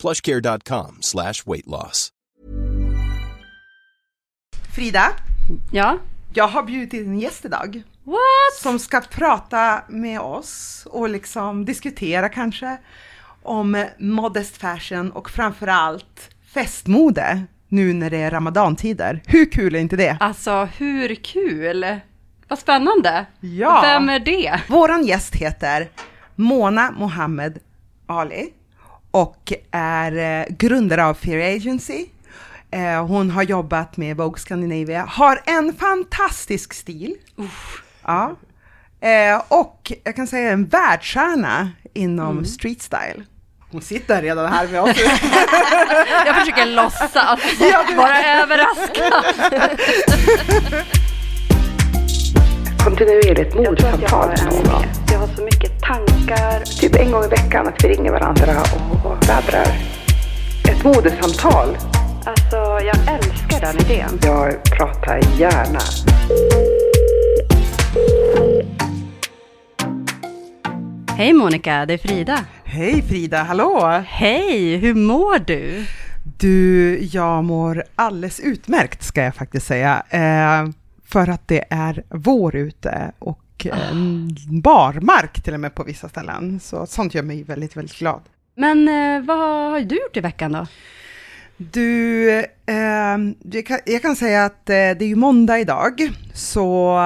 plushcare.com slash weight loss. Frida, Ja. jag har bjudit in en gäst idag What? som ska prata med oss och liksom diskutera kanske om modest fashion och framförallt festmode nu när det är ramadantider. Hur kul är inte det? Alltså hur kul? Vad spännande. Ja. Vem är det? Våran gäst heter Mona Mohammed Ali och är eh, grundare av Fear Agency. Eh, hon har jobbat med Vogue Scandinavia, har en fantastisk stil. Ja. Eh, och jag kan säga en världsstjärna inom street style. Hon sitter redan här med oss. Jag försöker låtsas, vara överraskad. kontinuerligt mordsamtal med någon. Jag har så mycket tankar. Typ en gång i veckan att vi ringer varandra och vädrar. Ett modesamtal. Alltså, jag älskar den idén. Jag pratar gärna. Hej Monica, det är Frida. Hej Frida, hallå! Hej, hur mår du? Du, jag mår alldeles utmärkt ska jag faktiskt säga. Eh, för att det är vår ute och eh, barmark till och med på vissa ställen. Så sånt gör mig väldigt, väldigt glad. Men eh, vad har du gjort i veckan då? Du, eh, jag, kan, jag kan säga att eh, det är ju måndag idag, så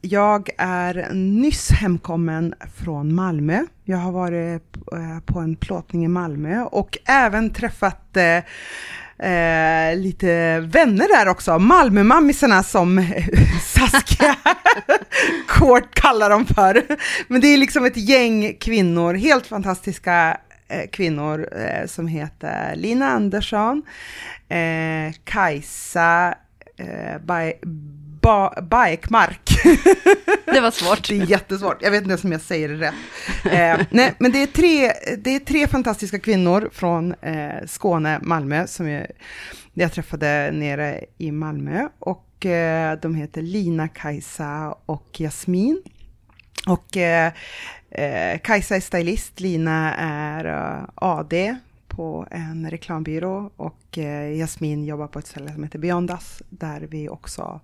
jag är nyss hemkommen från Malmö. Jag har varit på en plåtning i Malmö och även träffat eh, lite vänner där också, Malmömammisarna som Saskia kort kallar dem för. Men det är liksom ett gäng kvinnor, helt fantastiska eh, kvinnor eh, som heter Lina Andersson, eh, Kajsa eh, ba, Bajkmark. Det var svårt. Det är jättesvårt, jag vet inte ens om jag säger det rätt. Eh, nej, men det är, tre, det är tre fantastiska kvinnor från eh, Skåne, Malmö, som jag, jag träffade nere i Malmö. Och eh, de heter Lina, Kajsa och Jasmin. Och eh, eh, Kajsa är stylist, Lina är eh, AD på en reklambyrå och eh, Jasmin jobbar på ett ställe som heter Beyondas där vi också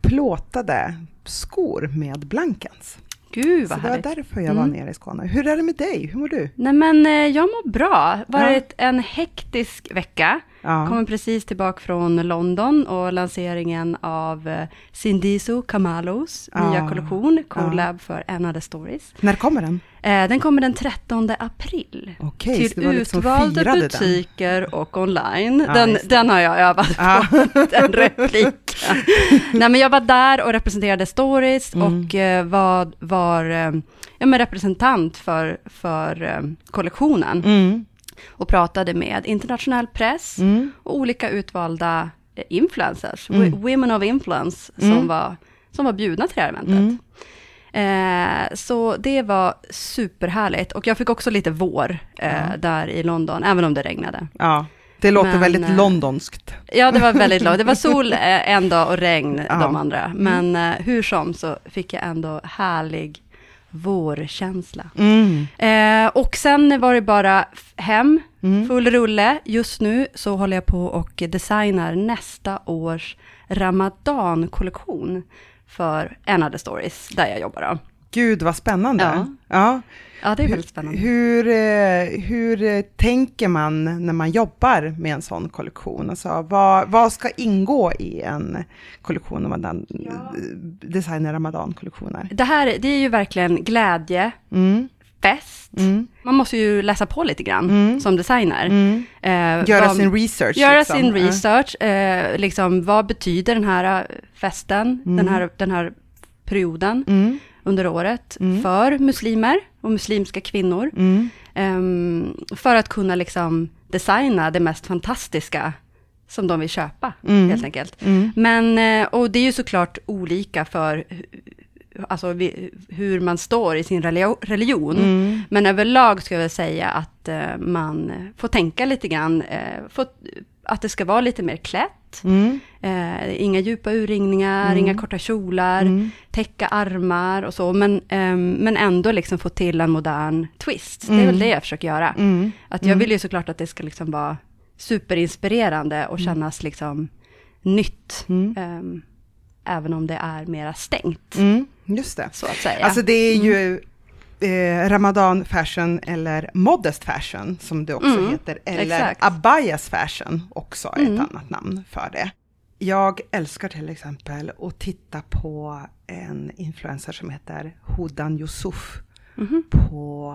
plåtade skor med Blankens. Gud Så vad det var härligt. därför jag var Mm. nere i Skåne. Hur är det med dig? Hur mår du? Nej men eh, jag mår bra. Varit en hektisk vecka. Ja. Kommer precis tillbaka från London och lanseringen av eh, Sindiso Kamalos Ja. nya kollektion, collab för Anna Stories. När kommer den? Eh, den kommer den 13 april. Okej, till liksom utvalda den. butiker och online. Ja, den, den har jag övat Ja. på, den repliken. Nej men jag var där och representerade Stories Mm. och eh, var, var eh, ja, men representant för, för eh, kollektionen. Mm. Och pratade med internationell press Mm. och olika utvalda eh, influencers, Mm. wo- women of influence, som, Mm. var, som var bjudna till det här eventet. Mm. Eh, så det var superhärligt. Och jag fick också lite vår eh, där i London, även om det regnade. Ja, det låter Men, väldigt eh, londonskt. Ja, det var väldigt långt. Det var sol eh, en dag och regn Ja. de andra. Men eh, hur som så fick jag ändå härlig vårkänsla. Mm. Eh, och sen var det bara hem, Mm. full rulle. Just nu så håller jag på och designar nästa års Ramadan-kollektion för the stories, där jag jobbar. Då. Gud vad spännande. Ja. Ja. Ja, det är Hur, väldigt spännande. hur, eh, hur eh, tänker man när man jobbar med en sån kollektion? Alltså, vad, vad ska ingå i en kollektion om man designar ramadan-kollektioner? Det här, det är ju verkligen glädje, Mm. fest. Mm. Man måste ju läsa på lite grann Mm. som designer. Mm. Eh, Göra vad- sin research. Göra liksom. sin Ja. research, eh, liksom vad betyder den här eh, festen, Mm. den, här, den här perioden Mm. Under året Mm. för muslimer och muslimska kvinnor. Mm. Ehm, för att kunna liksom designa det mest fantastiska som de vill köpa, Mm. helt enkelt. Mm. Men, eh, och det är ju såklart olika för alltså, vi, hur man står i sin religion. Mm. Men överlag ska jag säga att eh, man får tänka lite grann, eh, får, att det ska vara lite mer klätt. Mm. Eh, inga djupa urringningar, inga korta kjolar, Mm. täcka armar och så. Men, ehm, men ändå liksom få till en modern twist. Det är Mm. väl det jag försöker göra. Mm. Att jag vill ju såklart att det ska liksom vara superinspirerande och kännas liksom nytt. Mm. ehm, även om det är mera stängt, Mm. Just det. så att säga. Alltså det är ju eh, Ramadan fashion eller modest fashion som det också Mm, heter. Eller exakt. abayas fashion också är Mm. ett annat namn för det. Jag älskar till exempel att titta på en influencer som heter Hudan Yusuf Mhm. på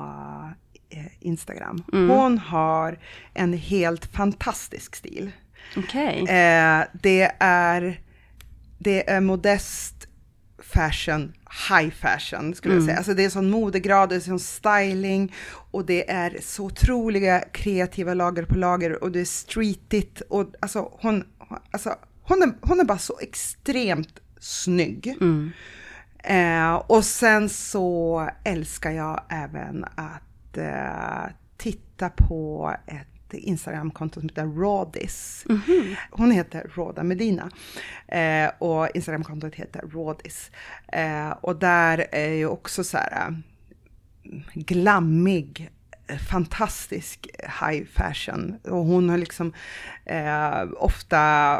eh, Instagram. Mm. Hon har en helt fantastisk stil. Okej. Eh, det, är, det är modest fashion, high fashion skulle jag Mm. säga. Alltså det är sån modegrad, det är sån styling och det är så otroliga kreativa lager på lager och det är streetigt och alltså hon, alltså, hon, är, hon är bara så extremt snygg. Mm. Eh, och sen så älskar jag även att eh, titta på ett Instagramkonto som heter Rawdis. Hon heter Roda Medina eh, och Instagramkontot heter Rawdis. Eh, och där är ju också så här eh, glammig, fantastisk high fashion. Och hon har liksom eh, ofta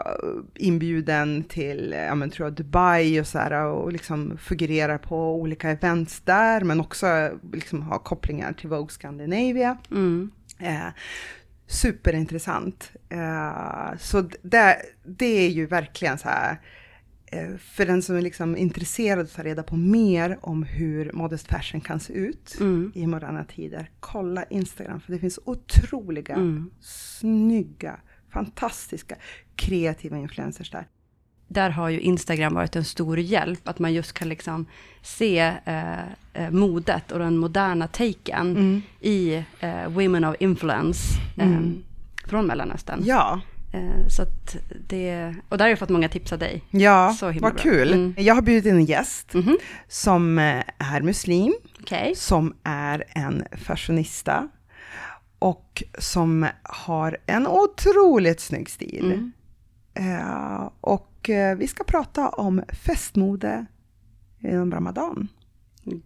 inbjuden till, ja men tror jag, Dubai och så här och liksom figurerar på olika events där, men också liksom har kopplingar till Vogue Scandinavia. Mm. Eh, superintressant. Eh, så det, det är ju verkligen så här, eh, för den som är liksom intresserad av att ta reda på mer om hur modest fashion kan se ut Mm. i moderna tider, kolla Instagram, för det finns otroliga, Mm. snygga, fantastiska, kreativa influencers där. Där har ju Instagram varit en stor hjälp, att man just kan liksom se eh, eh, modet och den moderna taken Mm. i eh, Women of Influence eh, Mm. från Mellanöstern. Ja, Eh, så att det, och där har jag fått många tips av dig. ja Så vad bra. kul. Mm. Jag har bjudit in en gäst Mhm. som eh, är muslim, Okej. som är en fashionista och som har en otroligt snygg stil. Mm. Eh, och eh, vi ska prata om festmode inom Ramadan.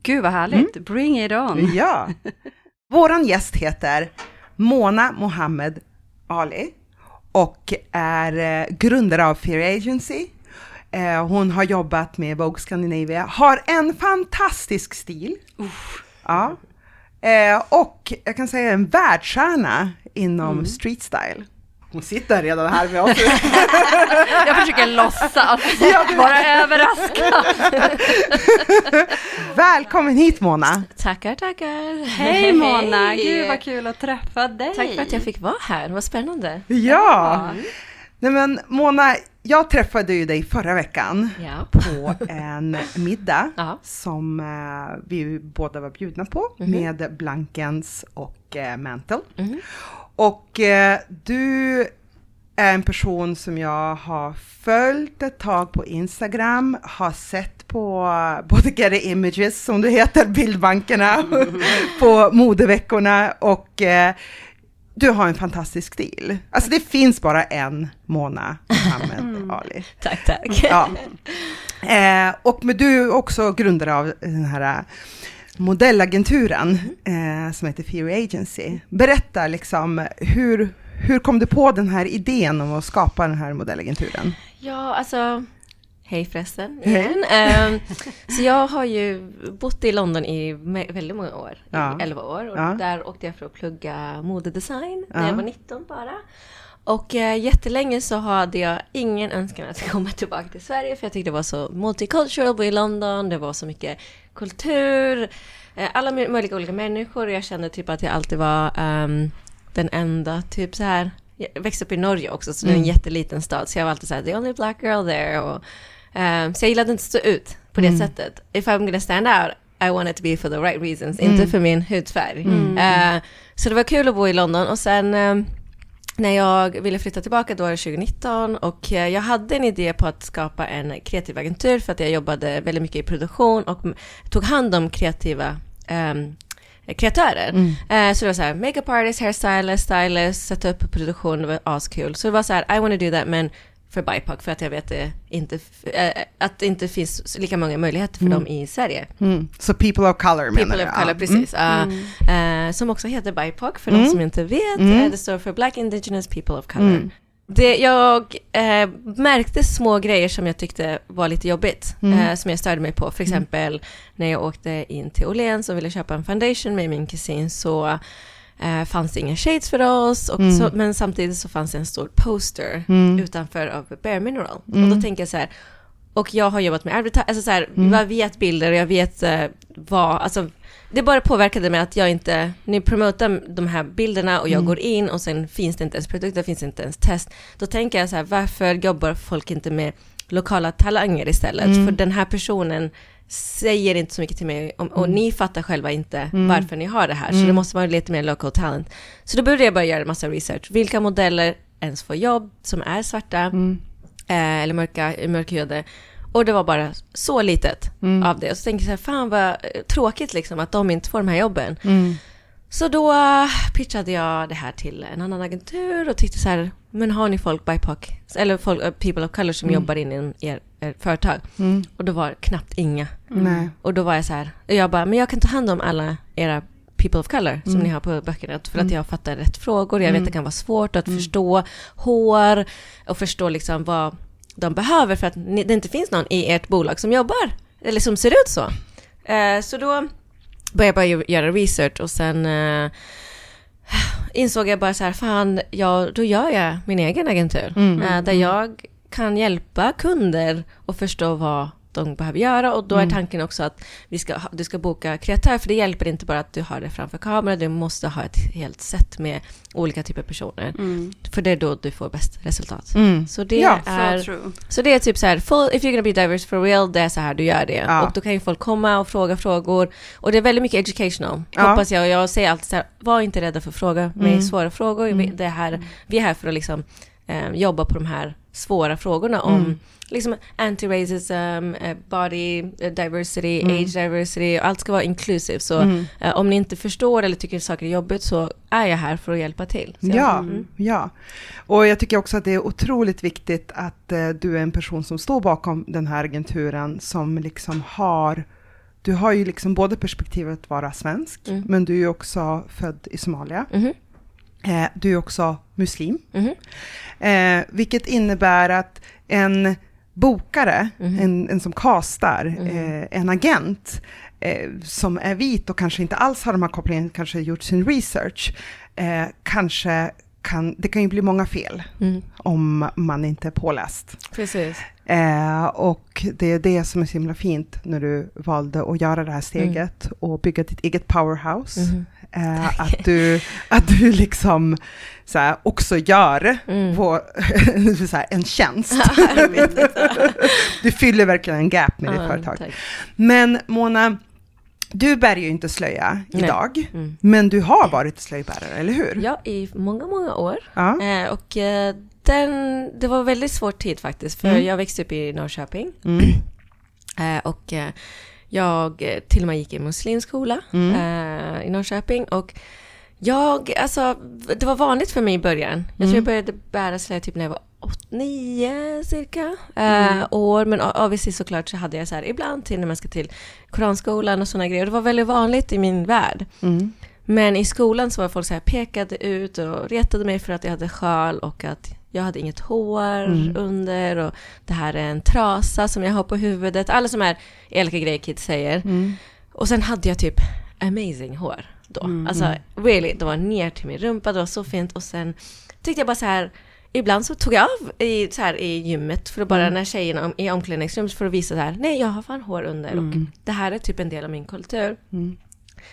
Gud vad härligt, bring it on. Ja. Våran gäst heter Mona Mohammed Ali och är eh, grundare av Fear Agency. Hon har jobbat med Vogue Scandinavia, har en fantastisk stil. Ja. Och jag kan säga en världsstjärna inom street style. Hon sitter redan här med oss. Jag försöker låtsas, vara överraskad. Välkommen hit Mona! Tackar, tackar. Hej Mona, Hej. gud vad kul att träffa dig. Tack för att jag fick vara här, vad spännande. Ja! Nej men Mona, jag träffade ju dig förra veckan Ja. på en middag Ja. som eh, vi båda var bjudna på med Blankens och eh, Mantle. Mhm. Och eh, du är en person som jag har följt ett tag på Instagram, har sett på både Get It Images, som det heter, bildbankerna, på modeveckorna och eh, du har en fantastisk stil. Alltså det finns bara en Mona Mohammed Ali. Tack, tack. Ja. Eh, och men du är också grundare av den här eh, modellagenturen eh, som heter Fear Agency. Berätta liksom, hur, hur kom du på den här idén om att skapa den här modellagenturen? Ja, alltså, hej förresten igen. Ehm, så jag har ju bott i London i väldigt många år, Ja. i 11 år. Och Ja. där åkte jag för att plugga modedesign Ja. när jag var 19 bara. Och eh, jättelänge så hade jag ingen önskan att komma tillbaka till Sverige för jag tyckte det var så multicultural bo i London, det var så mycket kultur, eh, alla mö- möjliga olika människor och jag kände typ att jag alltid var ehm, den enda, typ så här. Jag växte upp i Norge också, så det är en jätteliten stad, så jag var alltid så här, the only black girl there. Och, ehm, så jag gillade inte att stå ut på det sättet. If I'm gonna stand out, I want it to be for the right reasons, inte för min hudfärg. Eh, så det var kul att bo i London och sen ehm, när jag ville flytta tillbaka, då var det 2019 och eh, jag hade en idé på att skapa en kreativ agentur för att jag jobbade väldigt mycket i produktion och tog hand om kreativa ehm, kreatörer. Eh, så det var så här, makeup artist, hairstylist, stylist, sätta upp produktion, det var askul. Så det var så här, I want to do that men för BIPOC för att jag vet det inte, eh, att det inte finns lika många möjligheter för dem i Sverige. Mm. Så people of color menar People du? of color, ja. precis. Uh, eh, som också heter BIPOC, för de som inte vet. Eh, det står för Black Indigenous People of Color. Det, jag eh, märkte små grejer som jag tyckte var lite jobbigt, som jag störde mig på. För exempel när jag åkte in till Åhléns och ville köpa en foundation med min kusin så eh, fanns det inga shades för oss, och så, men samtidigt så fanns det en stor poster utanför av Bare Mineral. Och då tänker jag så här, och jag har jobbat med advertising, alltså så här, jag vet bilder och jag vet eh, vad, alltså det bara påverkade mig att jag inte, ni promotar de här bilderna och jag går in och sen finns det inte ens produkter, finns inte ens test. Då tänker jag så här, varför jobbar folk inte med lokala talanger istället? För den här personen säger inte så mycket till mig om, och ni fattar själva inte varför ni har det här. Så det måste vara lite mer local talent. Så då började jag bara göra en massa research. Vilka modeller ens får jobb som är svarta? eh, eller mörka, mörkhyade. Och det var bara så litet av det. Och så tänkte jag så här, fan vad eh, tråkigt liksom att de inte får de här jobben. Så då eh, pitchade jag det här till en annan agentur och tyckte så här, men har ni folk BIPOC, eller folk, eh, people of color som jobbar in i er, er företag? Och då var det knappt inga. Nej. Och då var jag så här, jag bara, men jag kan ta hand om alla era people of color som ni har på böckerna. För att jag fattar rätt frågor. Jag vet att det kan vara svårt att förstå hår och förstå liksom vad de behöver för att det inte finns någon i ert bolag som jobbar eller som ser ut så. Eh, så då började jag bara göra research och sen eh, insåg jag bara så här, fan, ja, då gör jag min egen agentur. Eh, där jag kan hjälpa kunder att förstå vad de behöver göra och då är tanken också att vi ska, du ska boka kreatör för det hjälper inte bara att du har det framför kameran, du måste ha ett helt set med olika typer av personer. För det är då du får bäst resultat. Så det Ja, är... true. Så det är typ så här, full, if you're gonna be diverse for real, det är så här du gör det. Ja. Och då kan ju folk komma och fråga frågor. Och det är väldigt mycket educational, Ja. Mm. hoppas jag. Och jag säger alltid så här, var inte rädda för att fråga mig svåra frågor. Vi, det är här, vi är här för att liksom eh, jobba på de här svåra frågorna om Mm. liksom anti-racism, eh, body eh, diversity, Mm. age diversity, allt ska vara inclusive. Så eh, om ni inte förstår eller tycker saker är jobbigt så är jag här för att hjälpa till. Så Ja, Mm. ja. Och jag tycker också att det är otroligt viktigt att eh, du är en person som står bakom den här agenturen som liksom har du har ju liksom både perspektivet att vara svensk, Mm. men du är ju också född i Somalia. Mhm. Eh, du är också muslim. Mhm. Eh, vilket innebär att en bokare, Mhm. en, en som castar, eh, en agent eh, som är vit och kanske inte alls har de här kopplingarna, kanske gjort sin research, eh, kanske kan, det kan ju bli många fel Mm. om man inte är påläst. Precis. Eh, och det är det som är så himla fint när du valde att göra det här steget och bygga ditt eget powerhouse. Mhm. Eh, att, du, att du liksom så här, också gör Mm. på, så här, en tjänst. du fyller verkligen en gap med ditt Ja, företag. tack. Men Mona, du bär ju inte slöja Nej. idag, Mm. men du har varit slöjbärare, eller hur? Ja, i många, många år. Ja. Eh, och eh, den, det var väldigt svår tid faktiskt, för Mm. jag växte upp i Norrköping. Mm. Eh, och eh, jag eh, till och med gick i muslimskola Mm. eh, i Norrköping. Och jag, alltså, det var vanligt för mig i början. Jag tror jag började bära slöja typ när jag var åt, nio cirka eh, år. Men obviously såklart så hade jag så här ibland till när man ska till koranskolan och sådana grejer. Det var väldigt vanligt i min värld. Mm. Men i skolan så var folk så här pekade ut och retade mig för att jag hade sjal och att jag hade inget hår under och det här är en trasa som jag har på huvudet. Alla som här elaka grejer kids säger. Och sen hade jag typ amazing hår då. Alltså really, det var ner till min rumpa, det var så fint och sen tyckte jag bara så här Ibland så tog jag av i, så här, i gymmet för att bara när tjejerna om, i omklädningsrummet för att visa så här, nej jag har fan hår under och det här är typ en del av min kultur.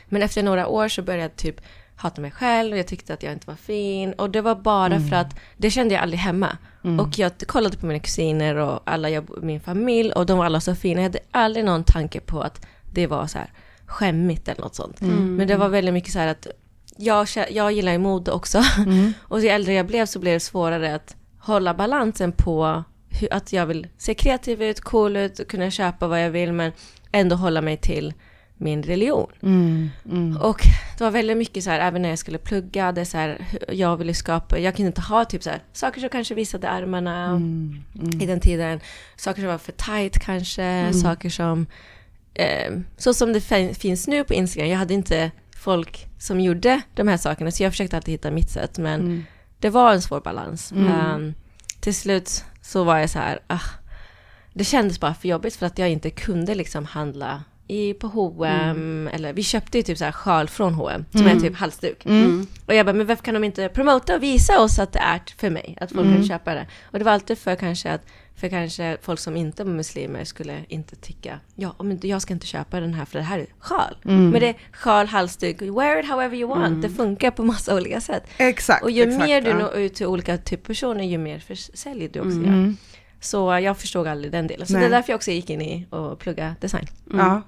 Men efter några år så började jag typ hata mig själv och jag tyckte att jag inte var fin. Och det var bara för att det kände jag aldrig hemma. Och jag kollade på mina kusiner och alla jag, min familj och de var alla så fina. Jag hade aldrig någon tanke på att det var så här skämmigt eller något sånt. Men det var väldigt mycket så här att jag, jag gillar ju mode också. Mm. Och ju äldre jag blev så blev det svårare att hålla balansen på hur, att jag vill se kreativ ut, cool ut, kunna köpa vad jag vill men ändå hålla mig till min religion. Mm. Mm. Och det var väldigt mycket så här, även när jag skulle plugga, det så här, jag ville skapa, jag kunde inte ha typ så här, saker som kanske visade armarna Mm. Mm. i den tiden, saker som var för tight kanske, saker som, eh, så som det fin- finns nu på Instagram, jag hade inte folk som gjorde de här sakerna, så jag försökte alltid hitta mitt sätt, men Mm. det var en svår balans. Mm. Ehm, till slut så var jag så här, ah, det kändes bara för jobbigt för att jag inte kunde liksom handla i, på H&M eller vi köpte ju typ så här sjal från H&M som är typ halsduk. Mm. Och jag bara, men varför kan de inte promota och visa oss att det är för mig? Att folk Mm. kan köpa det. Och det var alltid för kanske att för kanske folk som inte var muslimer skulle inte tycka, ja, men jag ska inte köpa den här för det här är sjal. Mm. Men det är sjal, halsduk, wear it however you want. Det funkar på massa olika sätt. Exakt. Och ju exakt, mer du ja. når ut till olika av personer, ju mer säljer du också. Mm. Så jag förstod aldrig den delen. Så Nej. det är därför jag också gick in i och plugga design. Ja.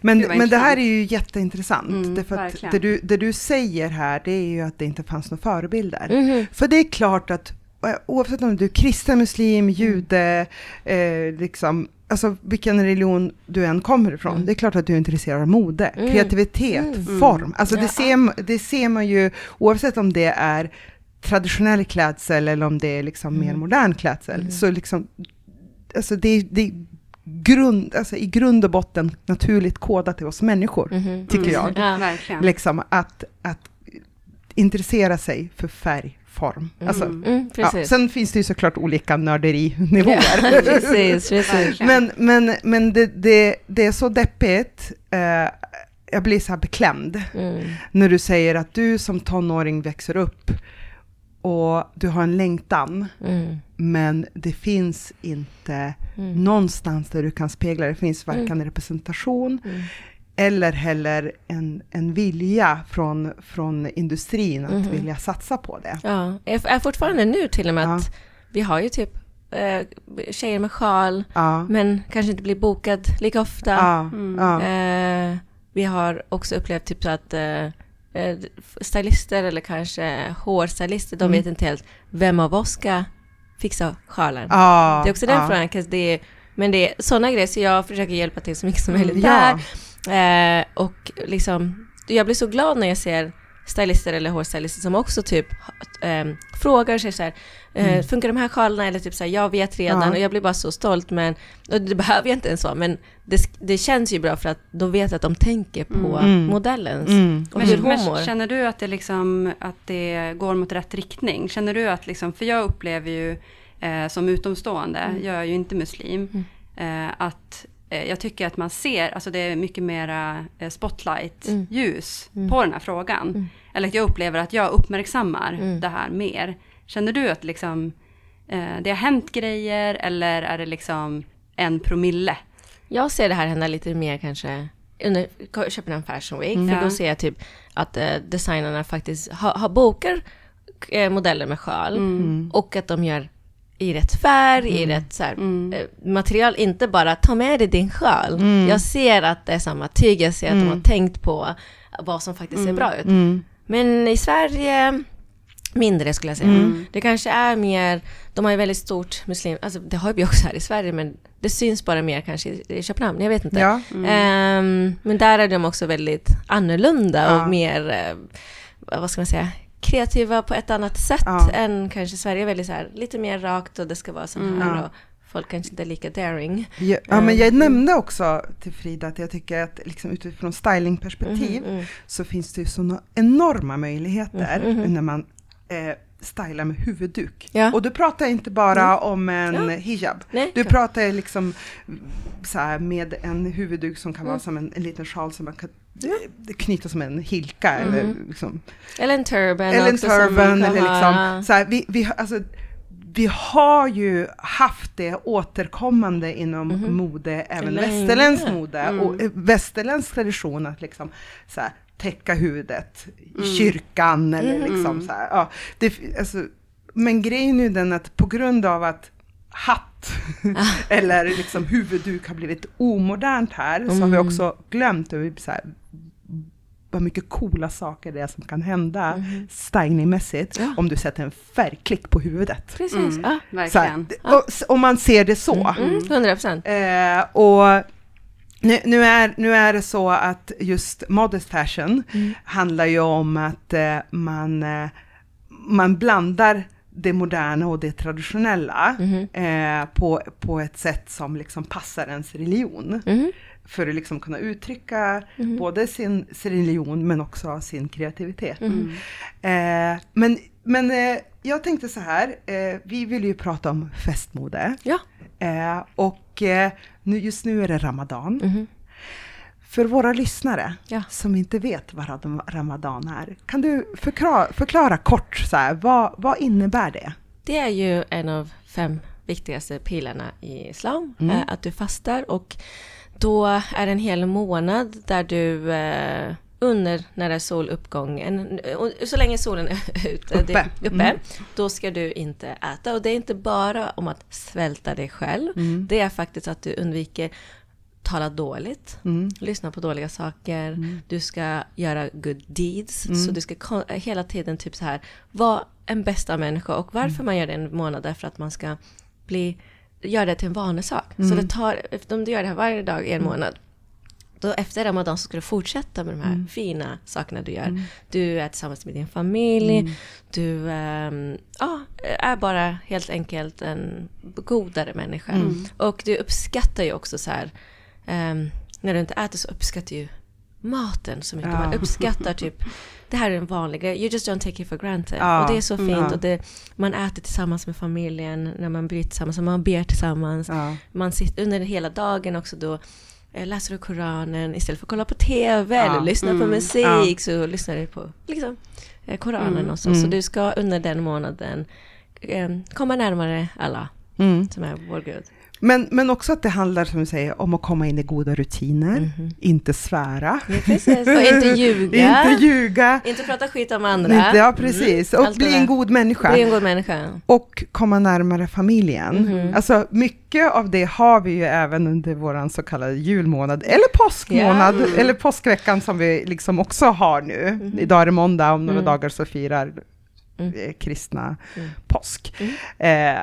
Men, vad men det här är ju jätteintressant. Mm, därför att det, du, det du säger här, det är ju att det inte fanns några förebilder. Mhm. För det är klart att eh, oavsett om du är kristen, muslim, jude, eh, liksom, alltså vilken religion du än kommer ifrån, Mm. det är klart att du är intresserad av mode, Mm. kreativitet, Mm. form. Alltså det, ser, det ser man ju, oavsett om det är traditionell klädsel eller om det är liksom mer Mm. modern klädsel, Mm. så liksom, alltså det, det grund, alltså i grund och botten naturligt kodat till oss människor, Mhm. tycker jag. Ja. Verkligen. Liksom att, att intressera sig för färg, form. Alltså, Mm, ja, sen finns det ju såklart olika nörderinivåer. Ja, precis, precis. Men men, men det, det, det är så deppigt, eh, jag blir så här beklämd, Mm. när du säger att du som tonåring växer upp och du har en längtan, Mm. men det finns inte Mm. någonstans där du kan spegla det. Finns varken representation Mm. eller heller en, en vilja från, från industrin att Mhm. vilja satsa på det. Ja, är är fortfarande nu till och med Ja. att vi har ju typ eh, tjejer med sjal, Ja, men kanske inte blir bokad lika ofta. ja, Mm. Eh, vi har också upplevt typ så att eh, stylister eller kanske hårstylister, de Mm. vet inte helt vem av oss ska fixa sjalen. ja, det är också den ja. frågan, det är, men det är sådana grejer, så jag försöker hjälpa till så mycket som möjligt Ja. där. Eh, och liksom, jag blir så glad när jag ser stylister eller hårstylister som också typ eh, frågar sig så här, eh, funkar de här sjalarna? Eller typ så här, jag vet redan Mm. Ja. och jag blir bara så stolt men, och det behöver jag inte ens vara, men det, det känns ju bra för att då vet jag att de tänker på Mm. modellens Mm. och Men, hur hon mår. känner du att det, liksom, att det går mot rätt riktning? Känner du att, liksom, för jag upplever ju eh, som utomstående, jag är ju inte muslim, eh, att jag tycker att man ser, alltså det är mycket mera eh, spotlight-ljus på den här frågan. Eller att jag upplever att jag uppmärksammar Mm. det här mer. Känner du att liksom, eh, det har hänt grejer eller är det liksom en promille? Jag ser det här hända lite mer kanske under Köpenhamn Fashion Week, Mm. för Ja. då ser jag typ att eh, designerna faktiskt har, har bokar eh, modeller med sjal Mm. och att de gör i rätt färg, i rätt så här, Mm. eh, material, inte bara ta med dig din sjal. Jag ser att det är samma tyg, jag ser att de har tänkt på vad som faktiskt ser bra ut. Mm. Men i Sverige, mindre skulle jag säga. Mm. Det kanske är mer, de har ju väldigt stort muslim, alltså det har vi också här i Sverige, men det syns bara mer kanske i, Köpenhamn, jag vet inte. Ja. Ehm, men där är de också väldigt annorlunda Ja. och mer, eh, vad ska man säga, kreativa på ett annat sätt Ja. än kanske Sverige, är väldigt så här, lite mer rakt och det ska vara så här Ja. och folk kanske inte är lika daring. Ja, ja, men jag Mm. nämnde också till Frida att jag tycker att liksom utifrån stylingperspektiv Mhm, mm. så finns det ju sådana enorma möjligheter när man eh, stylar med huvudduk. Ja. Och du pratar inte bara om en Ja. hijab. Nej, Du pratar liksom så här, med en huvudduk som kan Mm. vara som en, en liten sjal som man kan eh, knyta som en hilka eller Mm. liksom Eller en turban eller en turban eller liksom så här, vi, vi, alltså, vi har ju haft det återkommande inom Mhm. mode, även Länge. västerländsk mode Mm. och eh, västerländsk tradition att liksom så här, täcka huvudet i kyrkan eller Mm. liksom så här, ja, det, alltså, men grejen är ju den att på grund av att hatt eller liksom huvudduk har blivit omodernt här så har vi Mm. också glömt hur vi så här, vad mycket coola saker det är som kan hända stylingmässigt Ja. om du sätter en färgklick på huvudet. Precis. Mm. Ja. Så här, Verkligen. och, om man ser det så. Mm, 100 procent. Eh, och nu, nu, är, nu är det så att just modest fashion handlar ju om att eh, man, eh, man blandar det moderna och det traditionella eh, på, på ett sätt som liksom passar ens religion. Mhm. För att liksom kunna uttrycka både sin, sin religion men också sin kreativitet. Eh, men men eh, jag tänkte så här, eh, vi vill ju prata om festmode. Ja. Eh, och eh, nu, just nu är det Ramadan. Mhm. För våra lyssnare Ja. som inte vet vad Ram- Ramadan är, kan du förklara, förklara kort, så här, vad, vad innebär det? Det är ju en av fem viktigaste pilarna i islam, Mm. eh, att du fastar och då är det en hel månad där du eh, under när det är soluppgången, och så länge solen är ute, Uppe. Det, uppe Mm. då ska du inte äta. Och det är inte bara om att svälta dig själv, Mm. det är faktiskt att du undviker tala dåligt, Mm. lyssna på dåliga saker, du ska göra good deeds, Mm. så du ska hela tiden typ så här, vara en bästa människa. Och varför Mm. man gör det en månad är för att man ska bli, göra det till en vanesak. Så Mm. det tar, om du gör det här varje dag i en månad, då efter Ramadan så ska du fortsätta med de här Mm. fina sakerna du gör. Du är tillsammans med din familj, Mm. du ehm, ja, är bara helt enkelt en godare människa. Mm. Och du uppskattar ju också så här, ehm, när du inte äter så uppskattar du maten så mycket. Ja. Man uppskattar typ, det här är en vanlig grej, you just don't take it for granted. Ja. Och det är så fint Ja. och det, man äter tillsammans med familjen, när man bryter tillsammans, man ber tillsammans. Man sitter under hela dagen också då eh, läser du Koranen istället för att kolla på TV eller lyssna på Mm. musik Ja. så lyssnar du på liksom, eh, Koranen Mm. och så. Så Mm. du ska under den månaden eh, komma närmare alla Mm. som är vår Gud. Men, men också att det handlar, som du säger, om att komma in i goda rutiner, Mhm. inte svära, Ja, precis. Och inte ljuga. inte ljuga, Inte prata skit om andra. inte, ja precis, och Mm. Allt det bli en god människa. Bli en god människa. och komma närmare familjen. Mhm. Alltså mycket av det har vi ju även under våran så kallade julmånad, eller påskmånad, Ja. eller påskveckan som vi liksom också har nu. Idag är det måndag, om några Mm. dagar så firar Mm. eh, kristna Mm. påsk. Eh,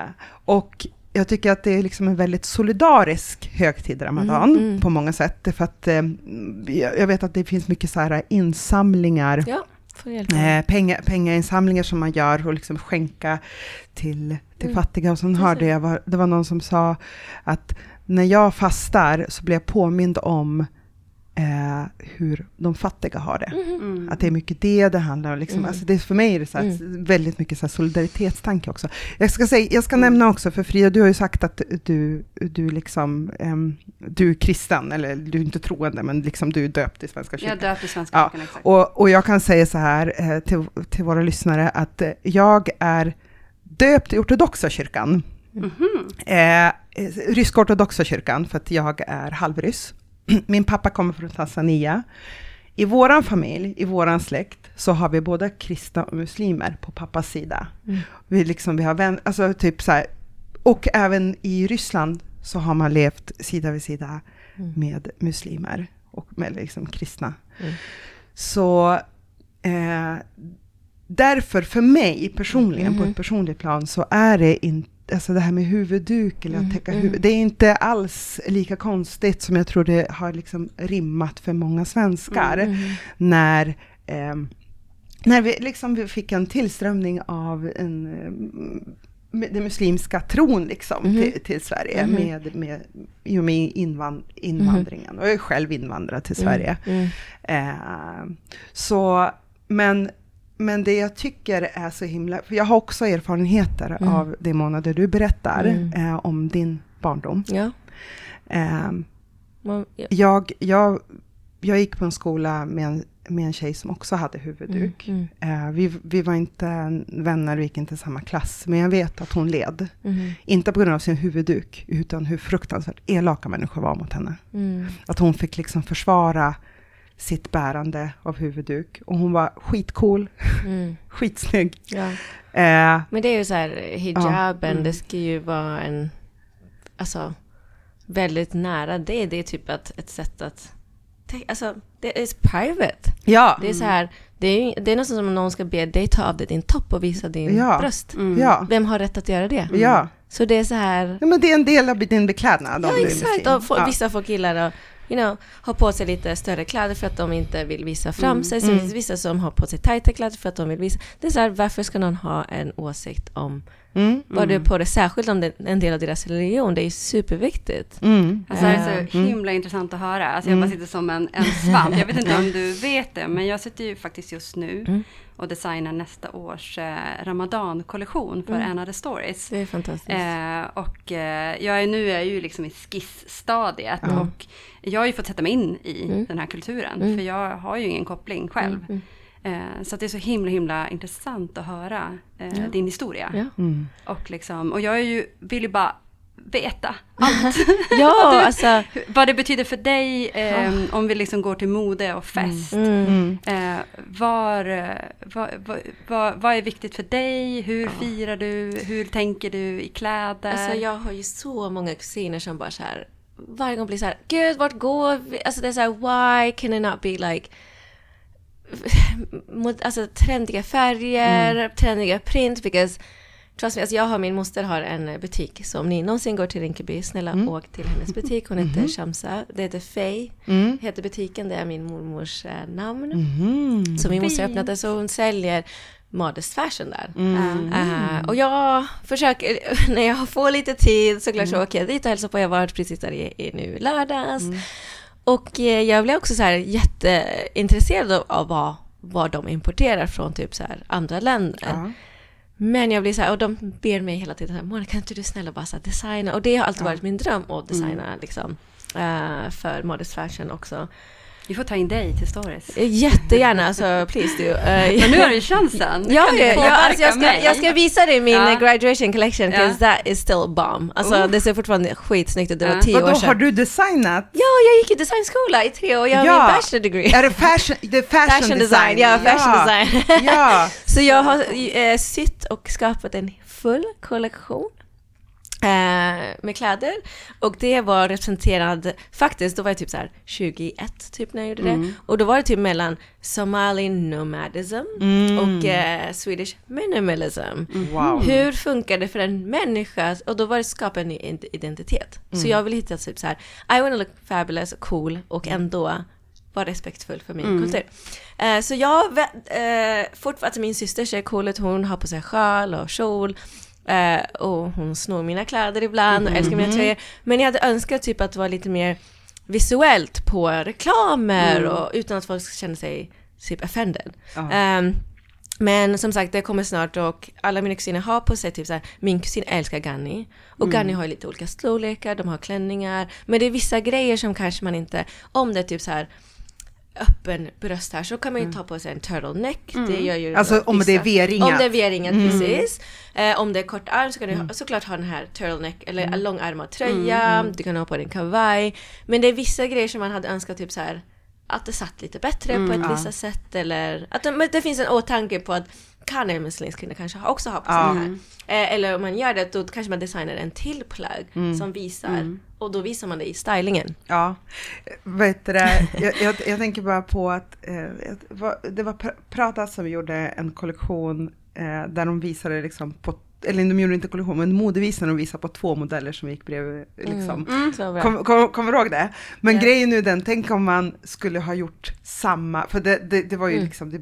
och jag tycker att det är liksom en väldigt solidarisk högtid, Ramadan, Mm, mm. på många sätt. Därför att eh, jag vet att det finns mycket så här insamlingar Ja, eh, penga, pengainsamlingar som man gör och liksom skänka till, till Mm. fattiga. Och sen hörde Precis. jag, var, det var någon som sa att när jag fastar så blir jag påmind om eh, hur de fattiga har det. Mm. Att det är mycket det det handlar om. Liksom. Mm. Alltså det är för mig är det så här, Mm. väldigt mycket så här solidaritetstanke också. Jag ska, säga, jag ska nämna också, för Frida, du har ju sagt att du, du, liksom, ehm, du är kristen, eller du är inte troende, men liksom du är döpt i Svenska Jag kyrkan. döpt i Svenska Ja, kyrkan, exakt. Och, och jag kan säga så här eh, till, till våra lyssnare att eh, jag är döpt i ortodoxa kyrkan. Mhm. Eh, eh, ryska ortodoxa kyrkan, för att jag är halvryss. Min pappa kommer från Tanzania. I våran familj, i våran släkt, så har vi både kristna och muslimer på pappas sida. Mm. Vi, liksom, vi har vän, alltså typ så här, och även i Ryssland så har man levt sida vid sida Mm. med muslimer och med liksom kristna. Mm. Så eh, därför för mig personligen, på Mhm. ett personligt plan, så är det inte Alltså det här med huvudduk eller att Mm, täcka mm. huvudet, det är inte alls lika konstigt som jag tror det har liksom rimmat för många svenskar Mm. när, ehm, när vi, liksom vi fick en tillströmning av en, ehm, den muslimska tron liksom, Mhm. till, till Sverige Mhm. med, med, i och med invan, invandringen. Och jag är själv invandrad till Sverige. Mm. Eh, så, men, men det jag tycker är så himla, för jag har också erfarenheter Mm. av de månader du berättar Mm. eh, om din barndom. Ja. Eh, Man, ja. jag, jag, jag gick på en skola med en, med en tjej som också hade huvudduk. Mm. Eh, vi, vi var inte vänner, vi gick inte i samma klass, men jag vet att hon led. Mm. Inte på grund av sin huvudduk, utan hur fruktansvärt elaka människor var mot henne. Mm. Att hon fick liksom försvara sitt bärande av huvudduk. Och hon var skitcool, Mm. skitsnygg. Ja. Eh, Men det är ju så här, hijaben, Mm. det ska ju vara en, alltså, väldigt nära det. Det är typ att, ett sätt att alltså, det är private. Ja, Det är så här, det är, det är nästan som om någon ska be dig ta av dig din topp och visa din Ja. bröst. ja, Vem har rätt att göra det? ja. Så det är så här, ja. Men det är en del av din beklädnad. ja exakt, och få, ja. vissa folk gillar att you know, ha på sig lite större kläder för att de inte vill visa fram sig. Sen finns det vissa som har på sig tajta kläder för att de vill visa. Det är så här, varför ska någon ha en åsikt om Mm. vad du är på det, särskilt om det är en del av deras religion. Det är superviktigt. Mm. Alltså det är så himla intressant att höra. Alltså jag bara sitter som en, en svamp. Jag vet inte om du vet det, men jag sitter ju faktiskt just nu och designar nästa års eh, Ramadan-kollektion för Mm. Anna the Stories. Det är fantastiskt. Eh, och eh, jag är, nu är jag ju liksom i skissstadiet och jag har ju fått sätta mig in i den här kulturen, för jag har ju ingen koppling själv. Eh, så att det är så himla, himla intressant att höra eh, din historia. Ja. Mm. Och, liksom, och jag är ju, vill ju bara veta allt. Ja, alltså. Vad det betyder för dig, eh, om vi liksom går till mode och fest. Mm. Eh, var, eh, vad, vad, vad, är viktigt för dig? Hur firar du? Hur tänker du i kläder? Alltså jag har ju så många kusiner som bara så här varje gång blir så här, gud vart går vi? Alltså det är så här, why can it not be like mot, alltså trendiga färger, trendiga print, because trust me, alltså jag har, min moster har en butik, så om ni någonsin går till Rinkeby, snälla åk till hennes butik, hon heter Shamsa, det heter Faye, heter butiken, det är min mormors eh, namn. Mm. Så min moster öppnade, så hon säljer modest fashion där. Mm. Eh, och jag försöker, när jag får lite tid såklart så åker jag dit och hälsar på. Jag har varit precis där i, i nu lördags. Och eh, jag blev också så här jätteintresserad av, av vad, vad de importerar från typ så här andra länder. Ja. Men jag blir så här, och de ber mig hela tiden, så här, kan inte du snälla bara så här, designa? Och det har alltid varit min dröm att designa liksom, eh, för modest fashion också. Vi får ta in dig till stories. Eh, Jättegärna, alltså please du. Eh, Men nu har du ju chansen. Ja, ja, ja alltså jag, ska, mig. jag ska visa dig min Ja. eh, graduation collection, Ja. because that is still bomb. Alltså Oh. det ser fortfarande skitsnyggt ut, det var Ja. tio år Vadå, sedan. har du designat? Ja, jag gick i designskola i tre år, jag har Ja. min bachelor degree. Är det fashion, det är fashion, Fashion design, ja, fashion design. ja. Så jag har eh, sytt och skapat en full kollektion eh, med kläder. Och det var representerad, faktiskt, då var jag typ så här 21 typ när jag gjorde det. Och då var det typ mellan Somali nomadism och eh, Swedish minimalism. Wow. Hur funkar det för en människa? Och då var det skapa en ny id- identitet. Så jag vill hitta typ så här, I wanna look fabulous cool och ändå vara respektfull för min kultur. Eh, så jag, eh, fortfarande, alltså min syster ser cool ut, hon har på sig sjal och kjol. Eh, och hon snor mina kläder ibland och älskar mina tröjor. Men jag hade önskat typ att det var lite mer visuellt på reklamer och utan att folk känna sig typ offended. Ehm, men som sagt, det kommer snart och alla mina kusiner har på sig typ så här, min kusin älskar Ganni. Och Ganni har ju lite olika storlekar, de har klänningar. Men det är vissa grejer som kanske man inte, om det är typ så här öppen bröst här så kan man ju ta på sig en turtleneck. Det gör ju Alltså, om det är vissa. V-ringat. Om det är V-ringat, precis. Eh, om det är kort arm så kan du ha, såklart ha den här turtleneck eller en långärmad tröja. Du kan ha på dig en kavaj. Men det är vissa grejer som man hade önskat typ så här att det satt lite bättre på ett vissa sätt eller att det, men det finns en åtanke på att kan en muslimsk kvinna kanske ha- också ha på sig Ja. det här. Eh, eller om man gör det, då kanske man designar en till plagg som visar, och då visar man det i stylingen. Ja, vet du det, jag, jag, jag tänker bara på att eh, det var, Prata som gjorde en kollektion eh, där de visade liksom på, eller de gjorde inte kollektion, men modevisade de visade på två modeller som gick bredvid. Liksom. Så bra. Kommer kom, kommer du ihåg det? Men Ja. grejen nu den, tänk om man skulle ha gjort samma, för det, det, det var ju liksom, det,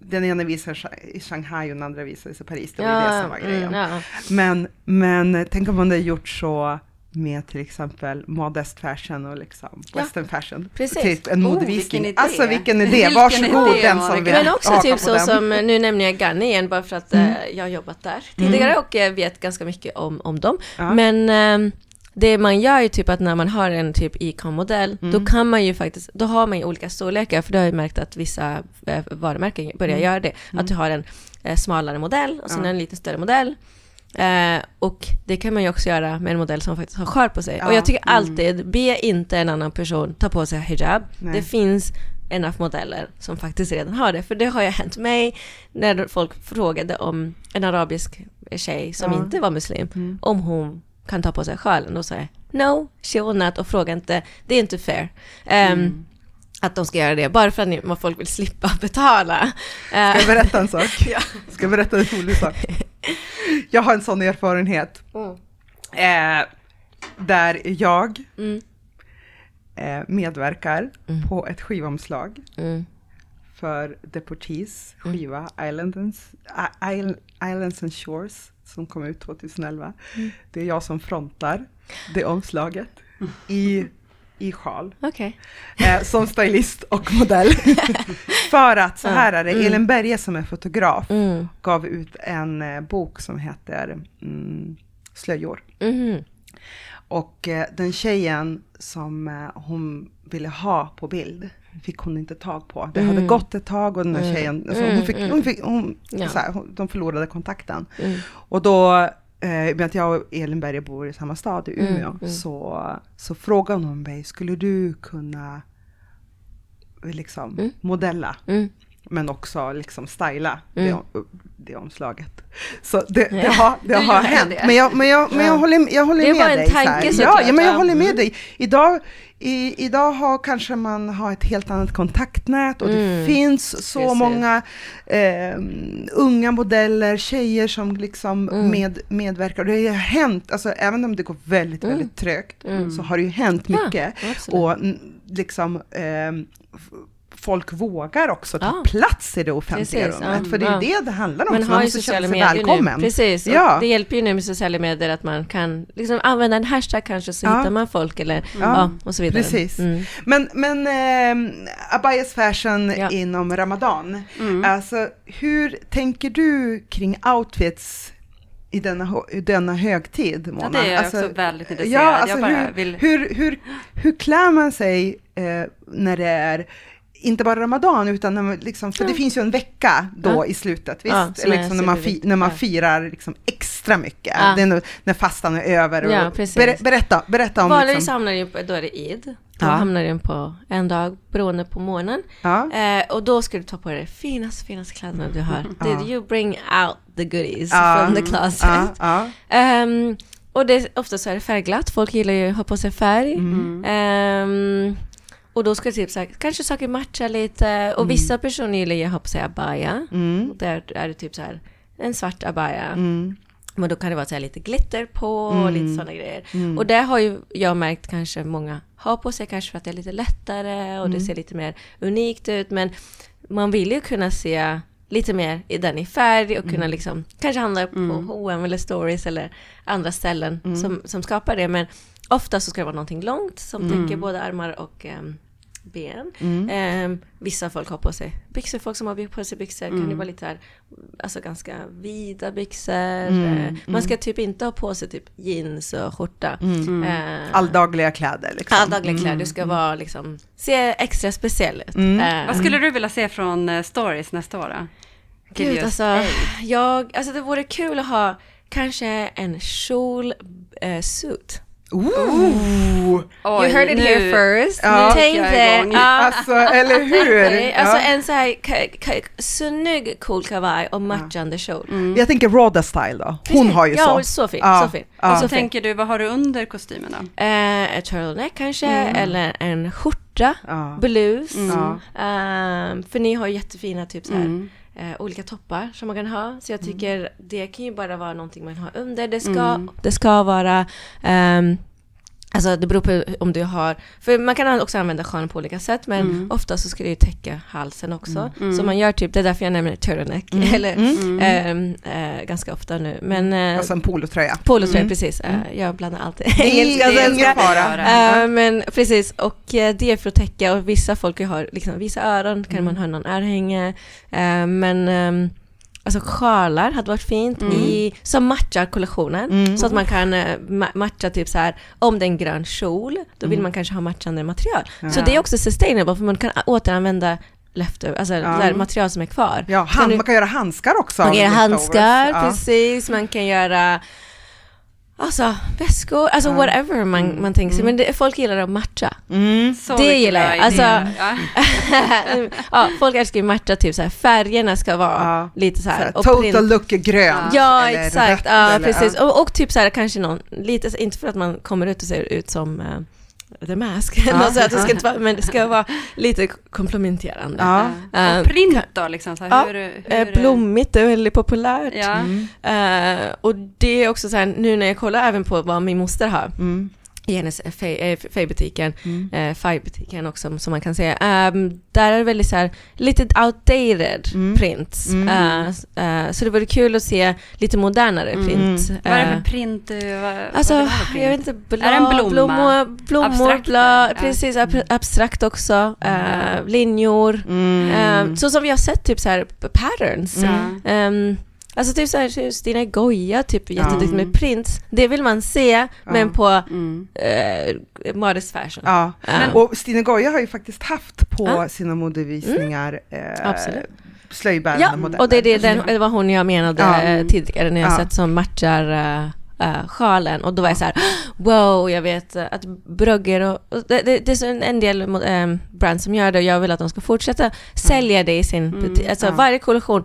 den ena visades i Shanghai och den andra visades i Paris, det var ju det som var grejen. mm, ja. Men, men tänk om man hade gjort så med till exempel modest fashion och liksom Ja, western fashion. precis. Typ en Oh, modevisning. vilken idé. Alltså vilken idé, Vilken varsågod idé, den som vill Men också typ så den. som, nu nämner jag Ganni igen bara för att eh, jag har jobbat där tidigare och jag vet ganska mycket om, om dem. Ja. Men ehm, det man gör är typ att när man har en typ e-com-modell, då kan man ju faktiskt, då har man ju olika storlekar, för det har jag märkt att vissa eh, varumärken börjar göra det. Att du har en eh, smalare modell och sen Ja. en lite större modell. Eh, och det kan man ju också göra med en modell som faktiskt har sjal på sig. Ja. Och jag tycker alltid, be inte en annan person ta på sig hijab. Nej. Det finns enough modeller som faktiskt redan har det. För det har ju hänt mig när folk frågade om en arabisk tjej som Ja. inte var muslim, Mm. om hon kan ta på sig sjalen. Då sa jag no, she will not och fråga inte, det är inte fair. Ehm, att de ska göra det, bara för att ni- folk vill slippa betala. Ska jag berätta en sak? Ja. Ska jag berätta en rolig sak? Jag har en sån erfarenhet. Eh, där jag Mm. eh, medverkar Mm. på ett skivomslag Mm. för Deportees skiva Islands, I- Isl- Islands and Shores som kom ut 2011. Mm. Det är jag som frontar det omslaget i, i sjal. Okej. eh, som stylist och modell. För att så här är det, Elin Berge som är fotograf Mm. gav ut en eh, bok som heter mm, Slöjor. Mhm. Och eh, den tjejen som eh, hon ville ha på bild fick hon inte tag på. Det hade gått ett tag och den här tjejen, alltså, hon fick, hon fick, hon, Ja. så här, hon, de förlorade kontakten. Mm. Och då, eh, med att jag och Elin Berge bor i samma stad, i Mm, Umeå, Så, så frågade hon mig, skulle du kunna liksom Mm. modella? Men också liksom styla Mm. det, det omslaget. Så det, det Ja. har, det har hänt. Men jag, men jag, men jag Ja. håller, jag håller Det är med bara en dig. så tanke ja, ja, men jag ja. håller med Mm. dig. Idag, i, idag har kanske man har ett helt annat kontaktnät och det Mm. finns så Precis. många eh, unga modeller, tjejer som liksom Mm. med, medverkar. Det har hänt, alltså även om det går väldigt, Mm. väldigt trögt, Mm. så har det ju hänt Ja, mycket. absolut. Och liksom f- folk vågar också ta Ja. plats i det offentliga Precis, rummet. ja, För det är ja. det det handlar om. Man ju måste känna sig välkommen. nu. Precis, Ja. det hjälper ju nu med sociala medier att man kan liksom använda en hashtag kanske så hittar man folk eller ja. Och så vidare. precis. Mm. Men, men eh, Abayas fashion inom Ramadan, Mm. alltså hur tänker du kring outfits i denna, i denna högtid, Mona? Ja, det är jag alltså, också väldigt intresserad. Ja, alltså hur, vill... hur, hur, hur klär man sig eh, när det är inte bara Ramadan, utan när man liksom, för det finns ju en vecka då Ja. i slutet, visst? Ja, liksom när, man fi, när man firar liksom extra mycket, Ja. det är när, när fastan är över. Och, Ja, ber, berätta, berätta om... Vanligtvis Liksom, hamnar den på, då är det id. Då hamnar den på en dag beroende på månaden. Eh, och då ska du ta på dig de finaste, finaste kläderna du har. Ja. Did you bring out the goodies from the closet? Ehm, och det, ofta så är det färgglatt, folk gillar ju att ha på sig färg. Mm. Ehm, och då ska typ så här, kanske saker matcha lite. Och vissa personer gillar ju att ha på sig abaya. Mm. Där är det typ så här, en svart abaya. Mm. Men då kan det vara så här lite glitter på och Mm. lite sådana grejer. Mm. Och det har ju jag märkt kanske många har på sig kanske för att det är lite lättare och det Mm. ser lite mer unikt ut. Men man vill ju kunna se lite mer i den i färg och Mm. kunna liksom kanske handla på H&M eller Stories eller andra ställen Mm. som, som skapar det. Men ofta så ska det vara någonting långt som Mm. täcker både armar och ehm, ben. Mm. Ehm, vissa folk har på sig byxor, folk som har på sig byxor kan Mm. ju vara lite här, alltså ganska vida byxor. Mm, Eh, Man ska typ inte ha på sig typ jeans och skjorta. Mm. Eh, Alldagliga kläder liksom. Alldagliga kläder, du ska vara liksom, se extra speciell ut. Mm. Eh, Vad skulle du vilja se från eh, stories nästa år då? Gud, alltså, jag, alltså det vore kul att ha kanske en kjol eh, suit. Ooh. Oj, you heard it nu- here first. Ja. Tänk dig, ja, Alltså, eller hur? alltså en så här snygg cool kavaj och matchande kjol. Jag tänker Rhoda style då. Hon har ju ja, så. så fin, Ja, så fin. ja. Och så så tänker du, vad har du under kostymen då? Eh, ett turtleneck kanske, eller en skjorta, Ja. blus. Ja. Ehm, för ni har jättefina typ så här, Mm. Eh, olika toppar som man kan ha. Så jag tycker det kan ju bara vara någonting man har under. Det ska, det ska vara ehm, Alltså det beror på om du har, för man kan också använda sjalen på olika sätt men ofta så ska det ju täcka halsen också. Så man gör typ, det är därför jag nämner turtleneck, eller ehm, eh, ganska ofta nu. Men eh, Alltså en polotröja. polotröja, precis. Eh, jag blandar alltid engelska och svenska. Eh, men precis, och det är för att täcka och vissa folk har liksom vissa öron, kan man ha någon örhänge. Men ehm, alltså sjalar hade varit fint i, som matchar kollektionen. Mm. Så att man kan eh, ma- matcha typ så här, om det är en grön kjol, då vill man kanske ha matchande material. Så det är också sustainable, för man kan återanvända leftover, alltså Ja. material som är kvar. Ja, hand, man kan göra handskar också. man kan göra handskar, Ja. precis. Man kan göra Alltså väskor, alltså whatever man, man tänker sig. Men det, folk gillar att matcha. Mm. Så Det gillar jag. Alltså- ja. ja, folk älskar ju matcha, typ så här, färgerna ska vara Ja. lite så Så här, här. och total print- look är grön. Ja, eller exakt. rött Ja, eller- precis. Och, och typ så här kanske någon, lite, inte för att man kommer ut och ser ut som, eh, The Mask. alltså att det ska inte vara, men det ska vara lite komplementerande. Ja. Eh, och print då, liksom, så här, ja, hur, hur, Eh, blommigt är väldigt populärt. Ja. Eh, och det är också så här, nu när jag kollar även på vad min moster har Mm. I hennes färgbutiken, Mm. eh, färgbutiken också som man kan säga. Ehm, där är det väldigt så här, lite outdated Mm. prints. Mm. Eh, eh, så det vore kul att se lite modernare Mm. print. Vad är det Eh, för print du... Vad, Alltså, vad för jag vet print? inte, blad, Är det en blomma? blommor, blommor Abstrakt, ja. precis, ab abstrakt också, eh, linjor. Mm. Eh, så som vi har sett typ så här patterns. Ja. Alltså typ så här, Stina Goya, typ jätteduktig Mm. med prints. Det vill man se, men på Mm. eh, modest fashion. Ja, Men- och Stine Goya har ju faktiskt haft på sina modevisningar eh, slöjbärande Ja, modeller. och det är det, den, det var hon jag menade eh, tidigare när jag Ja. sett som matchar eh, sjalen och då var jag så här, wow, jag vet att Brugger och, och det, det, det är en, del um, brands som gör det och jag vill att de ska fortsätta sälja det i sin butik. Alltså Ja. varje kollektion,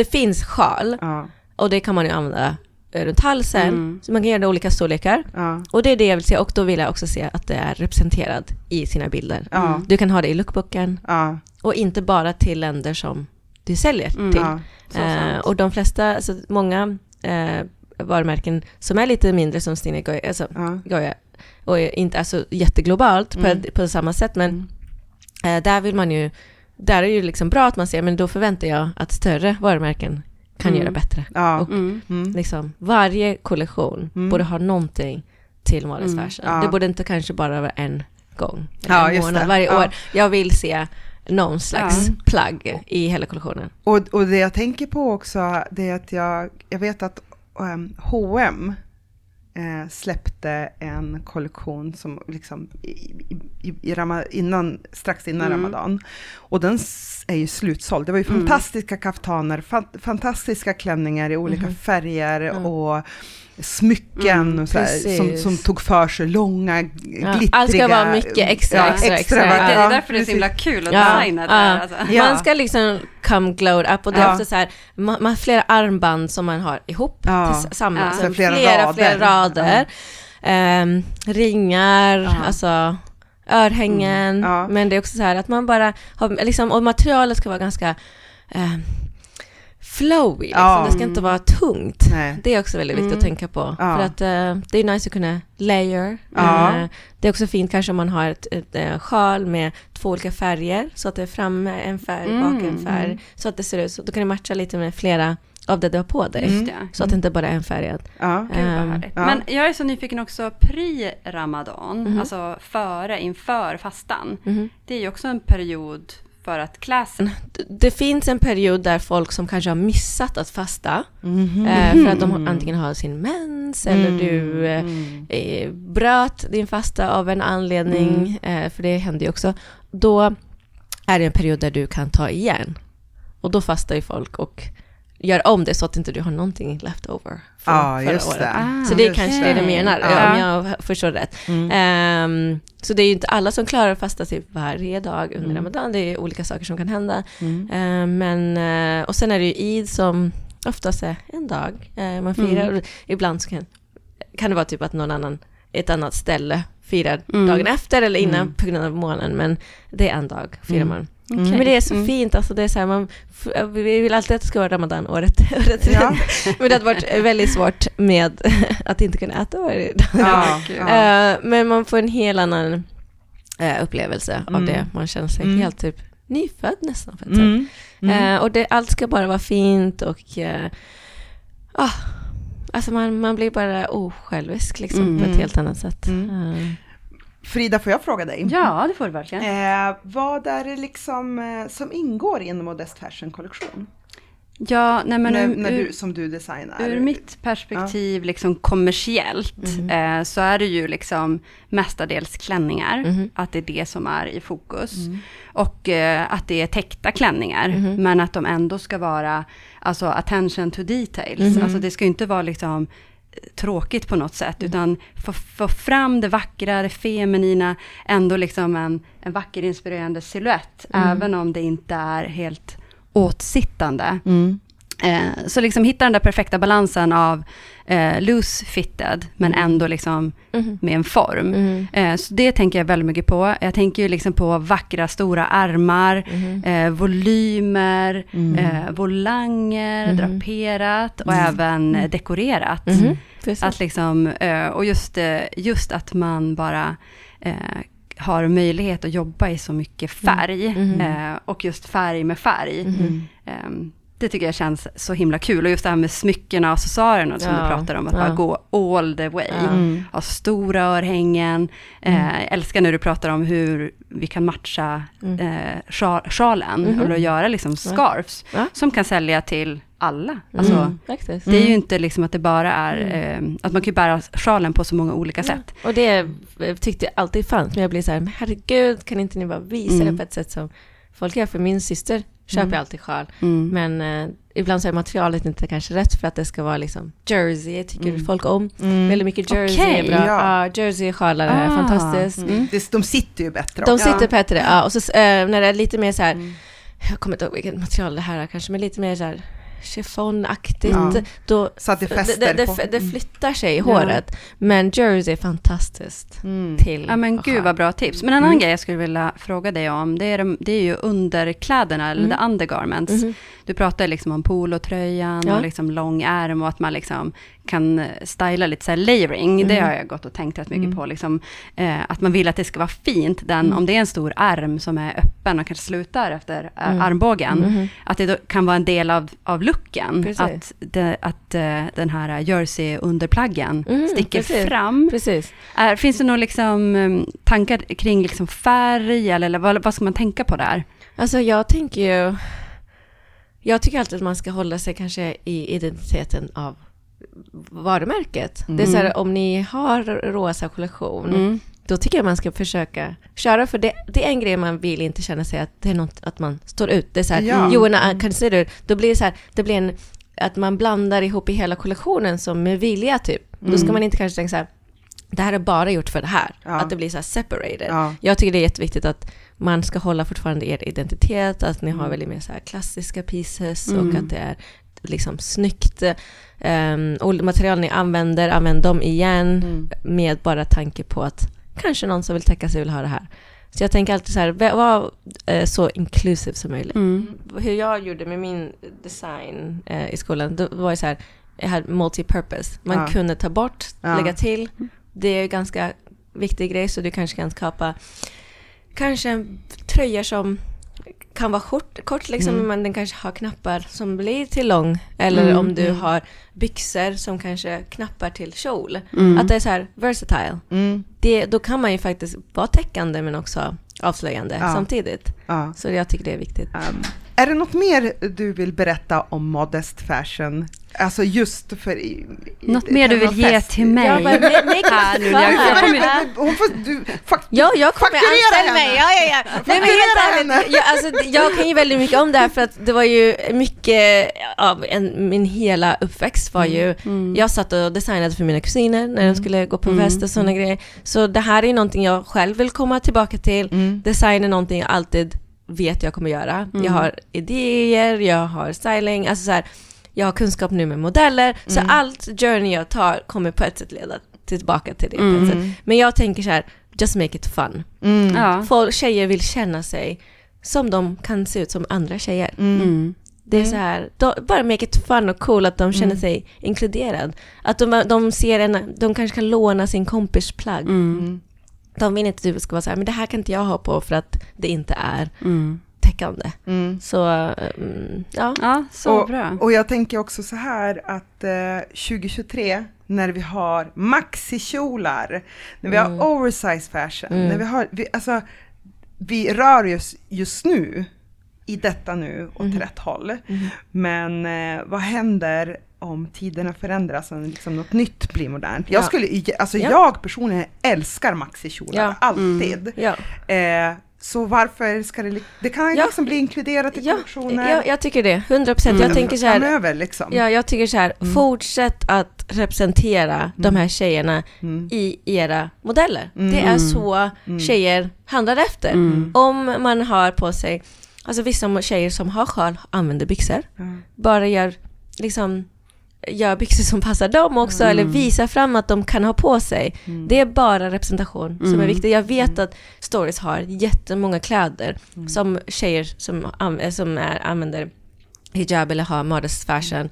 det finns sjal Ja, och det kan man ju använda eh, runt halsen, Mm. så man kan göra det i olika storlekar. ja, Och det är det jag vill se och då vill jag också se att det är representerad i sina bilder. ja, Du kan ha det i lookbooken och inte bara till länder som du säljer Mm. till. Eh, och de flesta, alltså många eh, varumärken som är lite mindre som Stina Goya, alltså. Goya och inte är så jätteglobalt Mm. på, på samma sätt, men eh, där vill man ju, där är ju liksom bra att man ser, men då förväntar jag att större varumärken kan Mm. göra bättre. ja. Och Mm. Mm. liksom, varje kollektion Mm. borde ha någonting till modest Mm. fashion. Ja. Det borde inte kanske bara vara en gång, Ja, en månad det. varje år. Jag vill se någon slags Ja. plagg i hela kollektionen. Och, och det jag tänker på också, det är att jag, jag vet att um, H&M eh, släppte en kollektion som liksom i, i, i Rama, innan, strax innan Mm. Ramadan. Och den är ju slutsåld. Det var ju Mm. fantastiska kaftaner, fan, fantastiska klänningar i olika Mhm. färger och smycken Mm, och så här, som, som tog för sig långa, glittriga... allt ska vara mycket extra, ja, extra, extra. Det Ja, är därför det är så himla kul att Ja, designa det ja. här. Alltså. Ja. Man ska liksom come glowed up och det är Ja. ofta så här, man, man har flera armband som man har ihop Ja. tillsammans. Ja. Så Flera flera, rader. flera rader. Ehm, ringar, Ja. alltså örhängen. Mm. Ja. Men det är också så här att man bara har, liksom, och materialet ska vara ganska ehm, flowy, liksom. Ja. det ska inte vara tungt. Nej. Det är också väldigt viktigt Mm. att tänka på. Ja. För att eh, det är nice att kunna layer. Ja. Eh, det är också fint kanske om man har ett, ett, eh, sjal med två olika färger. Så att det är framme en färg, Mm. bak en färg. Så att det ser ut så. Då kan det matcha lite med flera av det du har på dig. Mm. Så att det inte bara är en färgad. Ja. Ja. Men jag är så nyfiken också, pre-ramadan, Mhm. alltså före, inför fastan. Mhm. Det är ju också en period för att klä sig. Det finns en period där folk som kanske har missat att fasta. Mhm. eh, för att de antingen har sin mens eller Mm. du eh, Mm. eh, bröt din fasta av en anledning, eh, för det händer ju också, då är det en period där du kan ta igen. Och då fastar ju folk och gör om det så att inte du har någonting left over från Ja, förra just året. det. Ah, Så det är kanske det du menar, Ja. om jag förstår rätt. Mm. Ehm, så det är ju inte alla som klarar att fasta typ varje dag under Mm. Ramadan, det är olika saker som kan hända. Mm. Ehm, men, eh, och sen är det ju Eid som oftast är en dag eh, man firar. Mm. Ibland så kan, kan det vara typ att någon annan, ett annat ställe firar Mm. dagen efter eller innan Mm. på grund av månen, men det är en dag firar Mm. man. Okej. Men det är så Mm. fint, alltså det är så här, man, vi vill alltid att det ska vara Ramadan året, Ja. Men det hade varit väldigt svårt med att inte kunna äta varje dag. Ja. Eh, men man får en helt annan eh, upplevelse av Mm. det. Man känner sig Mm. helt typ nyfödd nästan sätt. Mm. Mm. Eh, och det, allt ska bara vara fint och ah, alltså man, man blir bara osjälvisk liksom på Mm. ett helt annat sätt. Mm. Eh, Frida, får jag fråga dig? Ja, det får du verkligen. Eh, vad är det liksom eh, som ingår i en Modest Fashion-kollektion? Ja, nej men när, ur, när du, som du designar? ur mitt perspektiv liksom kommersiellt Mhm. eh, så är det ju liksom mestadels klänningar. Mhm. Att det är det som är i fokus. Mm. Och eh, att det är täckta klänningar. Mhm. Men att de ändå ska vara alltså attention to details. Mhm. Alltså det ska ju inte vara liksom tråkigt på något sätt, utan få, få fram det vackra, det feminina, ändå liksom en, en vacker inspirerande silhuett, Mm. även om det inte är helt åtsittande. Mm. Eh, så liksom hitta den där perfekta balansen av eh, loose fitted, men ändå liksom Mhm. med en form. Mm. Eh, så det tänker jag väldigt mycket på. Jag tänker ju liksom på vackra stora ärmar, Mhm. eh, volymer, Mm. eh, volanger, draperat och även eh, dekorerat. Mhm. Precis. Att liksom, och just, just att man bara har möjlighet att jobba i så mycket färg. Mhm. Eh, och just färg med färg. Ehm, det tycker jag känns så himla kul. Och just det här med smyckena och accessoarerna som Ja, du pratar om, att ja. bara gå all the way. Ja. Mm. Ha stora örhängen. Eh, jag älskar när du pratar om hur vi kan matcha Mm. eh, sja- sjalen Mhm. och göra liksom scarfs som kan sälja till alla. Alltså, Mm, faktiskt. Det är ju inte liksom att det bara är, Mm. eh, att man kan ju bära sjalen på så många olika sätt. Och det tyckte jag alltid fanns, men jag blir så här, men herregud, kan inte ni bara visa Mm. det på ett sätt som folk gör? För min syster köper Mm. alltid sjal, Mm. men eh, ibland så är materialet inte kanske rätt för att det ska vara liksom jersey, tycker Mm. folk om. Mm. Väldigt mycket jersey Okej, är bra. ja. Ja, jersey-sjalar är Ah. fantastiskt. Mm. Det, de sitter ju bättre De sitter bättre, ja. Och så eh, när det är lite mer så här, Mm. jag kommer inte ihåg vilket material det här är kanske, men lite mer så här chiffonaktigt. Ja. då, Så att det fäster det, det, det flyttar sig i Ja. håret. Men jersey är fantastiskt Mm. till Ja men gud vad bra tips. Men en annan Mm. grej jag skulle vilja fråga dig om, det är, de, det är ju underkläderna, eller Mm. the undergarments. Mhm. Du pratar liksom om polotröjan Ja. och liksom lång ärm och att man liksom kan styla lite så layering. Det Mhm. har jag gått och tänkt rätt mycket Mm. på. Liksom, eh, att man vill att det ska vara fint, den, Mm. om det är en stor ärm som är öppen och kanske slutar efter eh, Mm. armbågen. Mhm. Att det kan vara en del av, av looken. Precis. Att, det, att eh, den här jersey-underplaggen Mm, sticker precis. fram. Precis. Är, finns det några liksom, tankar kring liksom färg eller, eller vad, vad ska man tänka på där? Alltså jag tänker ju... Jag tycker alltid att man ska hålla sig kanske i identiteten av varumärket. Det är så här, om ni har rosa kollektion, Mm. då tycker jag man ska försöka köra, för det, det är en grej man vill inte känna sig att det är något, att man står ut. Det är så här, Ja. you and I consider, då blir det så här, det blir en, att man blandar ihop i hela kollektionen som med vilja typ. Då ska man inte kanske tänka så här, det här är bara gjort för det här. Ja. Att det blir så här separated. Ja. Jag tycker det är jätteviktigt att man ska hålla fortfarande er identitet, att ni har Mm. väldigt mer så klassiska pieces Mm. och att det är liksom snyggt. Um, och material ni använder, använd dem igen Mm. med bara tanke på att kanske någon som vill täcka sig vill ha det här. Så jag tänker alltid så här, var eh, så inclusive som möjligt. Mm. Hur jag gjorde med min design eh, i skolan, då var det så här, jag hade multipurpose. Man Ja. kunde ta bort, Ja. lägga till. Det är en ganska viktig grej, så du kanske kan skapa kanske tröjor som kan vara kort, kort liksom, Mm. men den kanske har knappar som blir till lång. Eller Mm, om du mm. har byxor som kanske knappar till kjol. Mm. Att det är så här versatile. Mm. Det, då kan man ju faktiskt vara täckande men också avslöjande Ja. samtidigt. Ja. Så jag tycker det är viktigt. Um, är det något mer du vill berätta om modest fashion? Alltså just för... i- Något i mer du vill ge till mig? Här nu när jag- jag kommer ju- Ja. Hon får, du, fakt, Ja, jag kommer anställa henne. mig. Ja, ja, ja. Nej, men helt ärligt, jag, alltså, jag kan ju väldigt mycket om det här för att det var ju mycket av en, min hela uppväxt var ju, Mm. jag satt och designade för mina kusiner när de skulle gå på Mm. fest och sådana grejer. Så det här är någonting jag själv vill komma tillbaka till. Mm. Design är någonting jag alltid vet jag kommer göra. Mm. Jag har idéer, jag har styling, alltså så här, jag har kunskap nu med modeller. Så Mm. allt journey jag tar kommer på ett sätt leda tillbaka till det. Mm. Men jag tänker så här, just make it fun. Mm. Ja. Folk, tjejer vill känna sig som de kan se ut som andra tjejer. Mm. Mm. Det är Mm. så här, de, bara make it fun och cool att de känner Mm. sig inkluderad. Att de, de ser en, de kanske kan låna sin kompis plagg. De vill inte att du ska vara så här, men det här kan inte jag ha på för att det inte är Mm. Täckande. Mm. Så, mm, ja. Ja, så och, bra. och jag tänker också så här att eh, 2023 när vi har maxikjolar, när vi Mm. har oversize fashion, Mm. när vi har, vi, alltså vi rör oss just nu i detta nu åt Mhm. rätt håll. Mhm. Men eh, vad händer om tiderna förändras och liksom något nytt blir modernt? Ja. Jag skulle, alltså Ja. jag personligen älskar maxikjolar, Ja. alltid. Ja. Eh, så varför ska det, det kan Ja. liksom bli inkluderat i Ja, kollektioner jag, jag tycker det, 100 procent. Mm. Jag tänker så här, framöver liksom. ja, jag tycker så här, Mm. fortsätt att representera de här tjejerna Mm. i era modeller. Mm. Det är så Mm. tjejer handlar efter. Mm. Om man har på sig, alltså vissa tjejer som har sjal använder byxor, Ja. bara gör liksom gör byxor som passar dem också eller visar fram att de kan ha på sig. Det är bara representation som är viktigt. Jag vet att stories har jättemånga kläder som tjejer som, som är, använder hijab eller har modest fashion.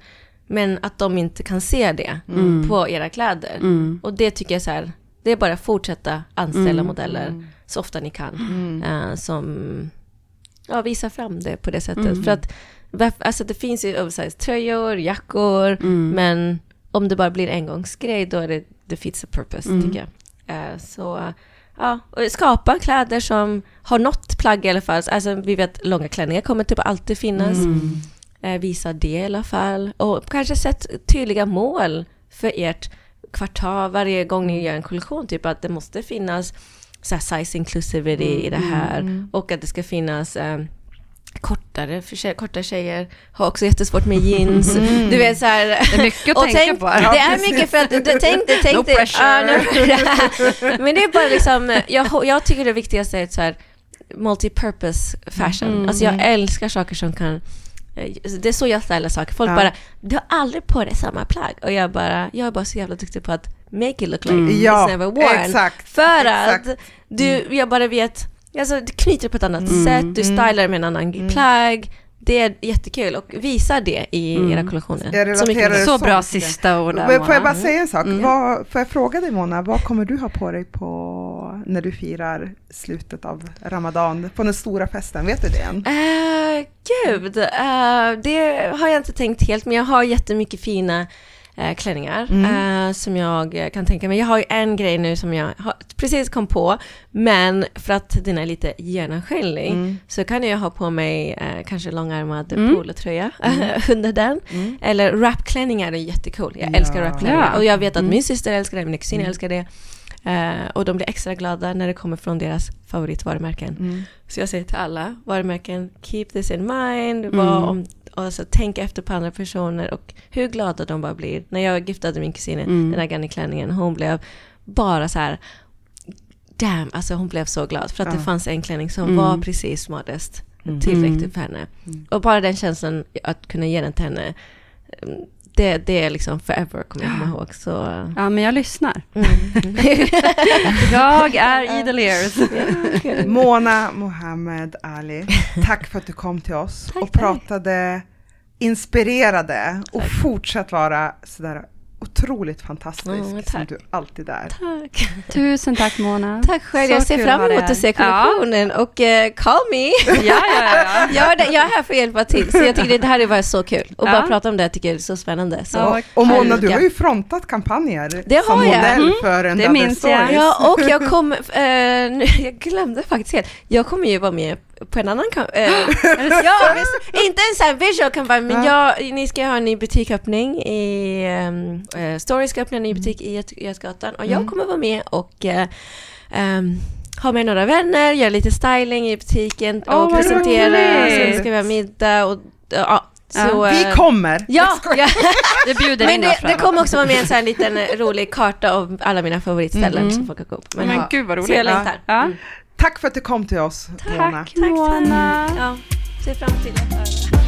Men att de inte kan se det på era kläder. Och det tycker jag så här, det är bara att fortsätta anställa modeller så ofta ni kan. eh, som ja, visar fram det på det sättet. För att alltså, det finns ju oversized tröjor, jackor, men om det bara blir engångsgrej då är det the purpose tycker jag. Eh, så ja, och skapa kläder som har något plagg i alla fall. Alltså vi vet långa klänningar kommer typ alltid finnas. Eh, visa det i alla fall. Och kanske sätt tydliga mål för ert kvartal varje gång ni gör en kollektion. Typ att det måste finnas så size inclusivity i det här. Och att det ska finnas eh, kortare, för tjej, korta tjejer har också jättesvårt med jeans. Du vet så här. Det är mycket att tänka tänk, på. Det är mycket för att, tänk, det, tänk No pressure. Ja, no- Men det är bara liksom, jag, jag tycker det viktigaste är så här multi-purpose fashion. Mm. Alltså jag älskar saker som kan det är så jag stylar saker. Folk Ja. bara, du har aldrig på dig samma plagg. Och jag bara, jag är bara så jävla duktig på att make it look like Mm. Ja, it's never worn. exakt, För exakt. att du, jag bara vet, alltså du knyter på ett annat Mm. sätt, du stylar med en annan plagg. Det är jättekul och visa det i Mm. era kollektioner. Jag Så mycket det Så så bra mycket. sista ord där, Men får jag Mona. bara säga en sak? Mm. Vad, får jag fråga dig Mona, vad kommer du ha på dig på när du firar slutet av Ramadan? På den stora festen, vet du det än? Eh, gud, eh, det har jag inte tänkt helt, men jag har jättemycket fina eh, klänningar eh, som jag kan tänka mig. Jag har ju en grej nu som jag har, precis kom på, men för att den är lite genomskinlig så kan jag ha på mig eh, kanske långärmad polotröja eh, under den. Eller wrapklänningar är jättecool. Jag älskar Ja. wrapklänningar. Ja. Och jag vet att min syster älskar det, min kusin älskar det. Eh, och de blir extra glada när det kommer från deras favoritvarumärken. Så jag säger till alla varumärken, keep this in mind. Vad om, och alltså, tänk efter på andra personer och hur glada de bara blir. När jag giftade min kusin i den här Ganni-klänningen, hon blev bara så här damn, alltså hon blev så glad. För att det fanns en klänning som var precis modest, tillräckligt för henne. Och bara den känslan att kunna ge den till henne, mm, det, det är liksom forever kommer jag komma ihåg. Så, Ja, men jag lyssnar. mm. Jag är idle ears. Mona Mohammed Ali, tack för att du kom till oss Tack, och tack. pratade inspirerade och fortsatt vara sådär otroligt fantastisk Ja, som du alltid är. Tack. Tusen tack Mona. Tack själv, Så jag ser fram emot att se kollektionen och eh, call me. Ja, ja, ja. ja. jag, är jag här för att hjälpa till, så jag tycker det här är bara så kul. Och Ja. bara prata om det jag tycker är så spännande. Så. Ja, Och Mona, du har ju frontat kampanjer Det som har jag. modell Mm. för en Det minns jag. Ja, och jag kommer, nu- jag glömde faktiskt helt, jag kommer ju vara med på en annan. Eh, ja, inte en sån visual kampanj, men jag, ni ska ha en ny butiköppning i, ehm, eh, Story ska öppna en ny butik i Göt- Götgatan och jag kommer vara med och eh, ehm, ha med några vänner, göra lite styling i butiken och vad presentera, sen ska vi ha middag och ja, så... Ja. Vi kommer! Ja, ja. Jag bjuder men in det, det kommer också vara med en sån här liten rolig karta av alla mina favoritställen Mm. som folk kan gå på. Men gud vad Så roligt. jag längtar. Ja. Tack för att du kom till oss, Mona. Tack Mona. Ja, ser fram till att